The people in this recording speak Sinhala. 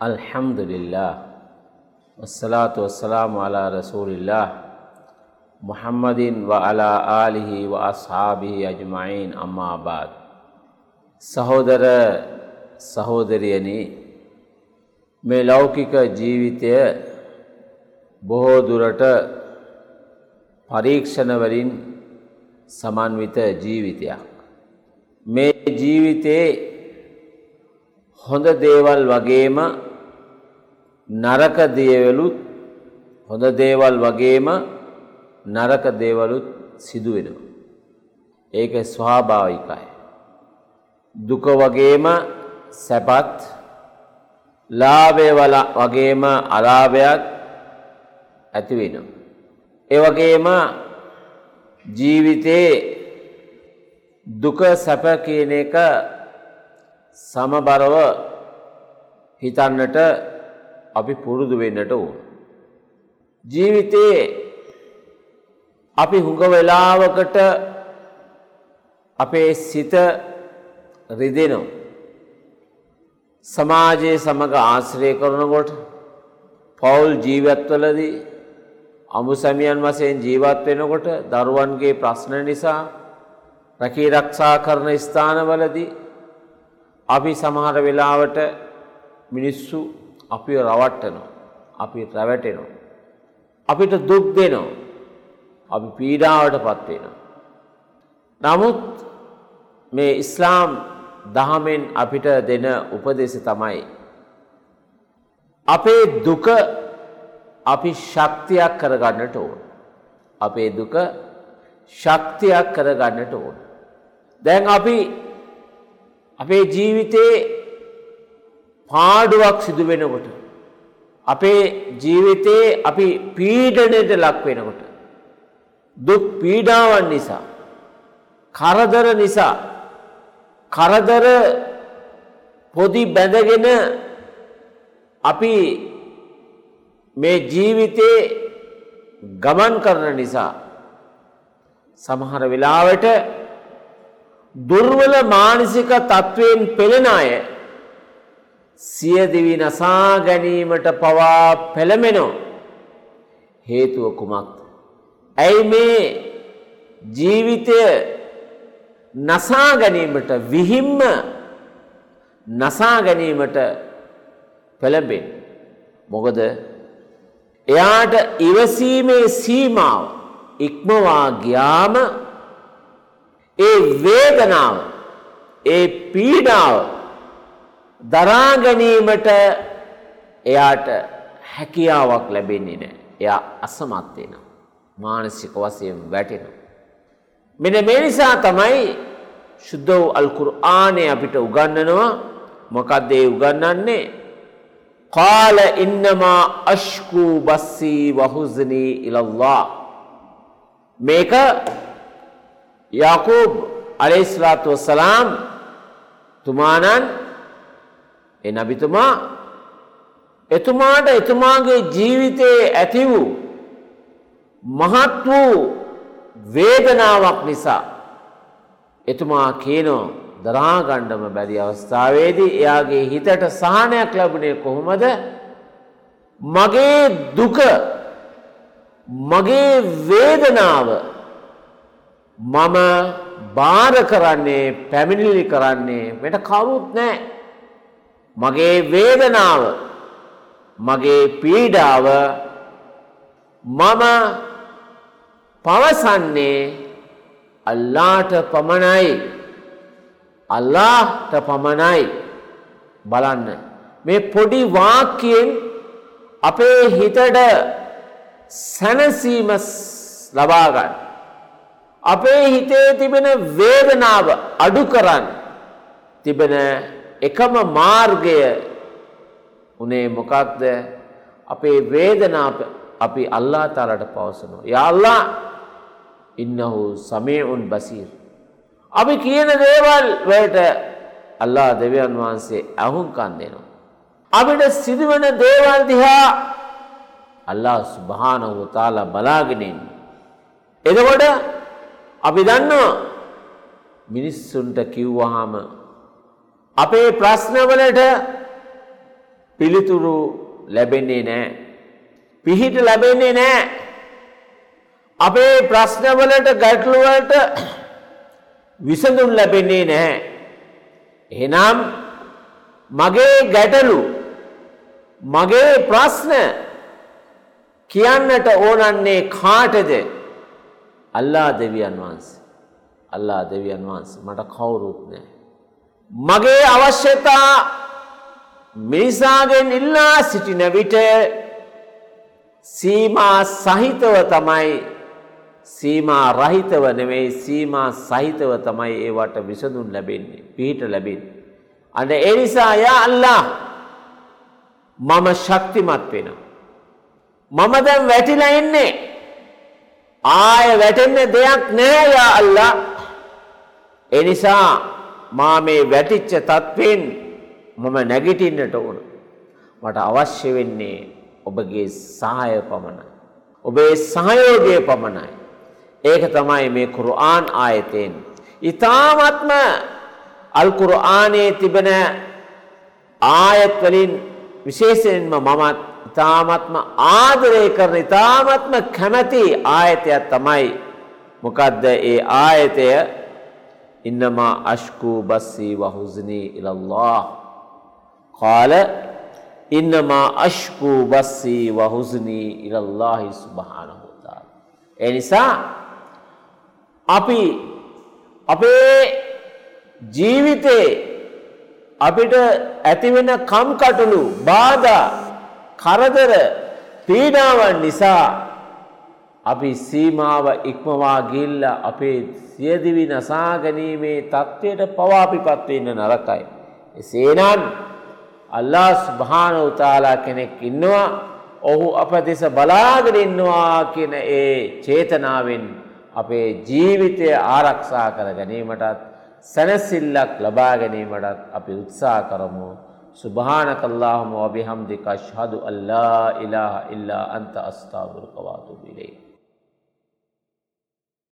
الحمد لله والصلاة والسلام على رسول الله محمد وعلى آله وأصحابه أجمعين أما بعد සහෝදර සහෝදරියනි මේ ලෞකික ජීවිතය බොහෝ දුරට පරීක්ෂණවලින් සමන්විත ජීවිතයක්. මේ ජීවිතයේ හොඳ දේවල් වගේම නරක දේවලුත් හොඳ දේවල් වගේම නරක දේවලුත් සිදුවෙනවා. ඒක ස්වාභාවිකයි. දුක වගේම සැපත් ලාභය වගේම අලාභයක් ඇතිවෙනවා. ඒ වගේම ජීවිතේ දුක සැප කියන එක සමබරව හිතන්නට අපි පුරුදු වෙන්නට ඕන. ජීවිතයේ අපි හුඟ වෙලාවකට අපේ සිත රිදෙනවා. සමාජයේ සමඟ ආශ්‍රය කරනකොට පවුල් ජීවත්වලදී අමුසැමියන් වසයෙන් ජීවත් වෙනකොට දරුවන්ගේ ප්‍රශ්න නිසා රැකී රක්ෂා කරන ස්ථානවලදී අපි සමහර වෙලාවට මිනිස්සු අපි රවට්ටනවා. අපි රැවැටෙනවා. අපිට දුක් දෙනවා. අපි පීඩාවට පත්වෙනවා. නමුත් මේ ඉස්ලාම් දහමෙන් අපිට දෙන උපදෙස තමයි. අපේ දුක අපි ශක්තියක් කරගන්නට ඕන. අපේ දුක ශක්තියක් කරගන්නට ඕන. දැන් අපි අපේ ජීවිතයේ පාඩුවක් සිදු වෙනකොට. අපේ ජීවිතයේ අපි පීඩනයට ලක් වෙනකොට. දුක් පීඩාවන් නිසා. කරදර නිසා. කරදර පොදි බැඳගෙන අපි මේ ජීවිතයේ ගමන් කරන නිසා. සමහර වෙලාවට දුර්වල මානසික තත්ත්වයෙන් පෙළෙන අය සියදිවි නසා ගැනීමට පවා පෙළමෙනෝ හේතුව කුමක්ද. ඇයි මේ ජීවිතය නසා ගැනීමට විහිම්ම නසා ගැනීමට පෙළඹෙන්. මොකද එයාට ඉවසීමේ සීමාව ඉක්මවා ගියාම ඒ වේදනාව ඒ පීඩාව දරා ගැනීමට එයාට හැකියාවක් ලැබෙන්නේ නෑ. එයා අසමත් වෙනවා. මානසික වශයෙන් වැටෙනවා. මෙන්න මේ නිසා තමයි සුද්ධ වූ අල් කුර්ආනය අපිට උගන්වනවා. මොකක්ද ඒ උගන්වන්නේ? قال إنما أشكو بثي وحزني إلى الله මේක යාකූබ් අලයිස්ලාතු වස්සලාම් තුමානන් එ නබිතුමා එතුමාට එතුමාගේ ජීවිතයේ ඇති වූ මහත් වූ වේදනාවක් නිසා එතුමා කියනෝ දරාගණ්ඩම බැරි අවස්ථාවේදී එයාගේ හිතට සහනයක් ලැබුණේ කොහොමද මගේ දුක මගේ වේදනාව මම බාර කරන්නේ පැමිණිලි කරන්නේ මෙට කවුරුත් නෑ. මගේ වේදනාව මගේ පීඩාව මම පවසන්නේ අල්ලාට පමණයි. අල්ලාට පමණයි. බලන්න. මේ පොඩි වාක්‍යයෙන් අපේ හිතට සැනසීම ලබාගන්න අපේ හිතේ තිබෙන වේදනාව අඩු කරන්න. තිබෙන එකම මාර්ගය උනේ මොකක්ද අපේ වේදනා අපි අල්ලා තාලට පවසනවා. යාල්ලා ඉන්නහු සමයඋන් බසීර්. අපි කියන දේවල් වලට අල්ලා දෙවියන් වහන්සේ ඇහුම්කන් දෙනවා. අපිට සිදුවන දේවල් දිහා අල්ලා සුභානහු තාලා බලාගෙන ඉන්නේ. එතකොට අපි දන්නවා මිනිස්සුන්ට කිව්වහම අපේ ප්‍රශ්නවලට පිළිතුරු ලැබෙන්නේ නෑ. පිහිට ලැබෙන්නේ නෑ. අපේ ප්‍රශ්නවලට ගැටලුවලට විසඳුන් ලැබෙන්නේ නැහැ. එහෙනම් මගේ ගැටලු මගේ ප්‍රශ්න කියන්නට ඕනන්නේ කාටද අල්ලා දෙවියන් වහන්සේ. අල්ලා දෙවියන් වහන්සේ මට කවුරුත් නෑ. මගේ අවශ්‍යතා මිනිසාගෙන් ඉල්ලා සිටින විට සීමා සහිතව තමයි සීමා රහිතව නෙවෙයි සීමා සහිතව තමයි ඒවට විසඳුන් ලැබෙන්නේ පිහිට ලැබෙන්නේ. අන්න ඒ නිසා යා අල්ලා මම ශක්තිමත් වෙනවා. මම දැන් වැටිලා ඉන්නේ. ආය වැටෙන්න දෙයක් නෑ යා අල්ලා. ඒ නිසා මා මේ වැටිච්ච තත්වෙන් මම නැගිටින්නට ඕන. මට අවශ්‍ය වෙන්නේ ඔබගේ සහාය පමණයි. ඔබේ සහයෝගය පමණයි. ඒක තමයි මේ කුරආන් ආයතයෙන්. ඉතාමත්ම අල්කුරආනයේ තිබෙන ආයත් වලින් විශේෂයෙන්ම මමත් ඉතාමත්ම ආදරය කරන ඉතාමත්ම කැමැති ආයතයක් තමයි මොකක්ද ඒ ආයතය ඉන්නමා අශ්කූ බස්සී වහුසනී ඉලල්له කාල ඉන්නමා අශ්කූ බස්සී වහුසනී ඉලල්ලාහි සුබහානහුතාල. ඒ නිසා අපි අපේ ජීවිතේ අපිට ඇතිවෙන කම්කටොළු බාධා කරදර පීඩාවන් නිසා අපි සීමාව ඉක්මවා ගිල්ල අපේ සියදිවි නසා ගැනීමේ තත්ත්වයට පවාපිපත් වෙන්න නරකයි. එසේනම් අල්ලා ස්භාන උතාලා කෙනෙක් ඉන්නවා ඔහු අප දෙස බලාගෙන ඉන්නවා කියන ඒ චේතනාවෙන් අපේ ජීවිතය ආරක්ෂා කර ගැනීමටත් සැනසිල්ලක් ලබා ගැනීමටත් අපි උත්සා කරමු. سبحانك اللهم وبحمدك أشهد أن لا إله إلا أنت أستغفرك وأتوب إليك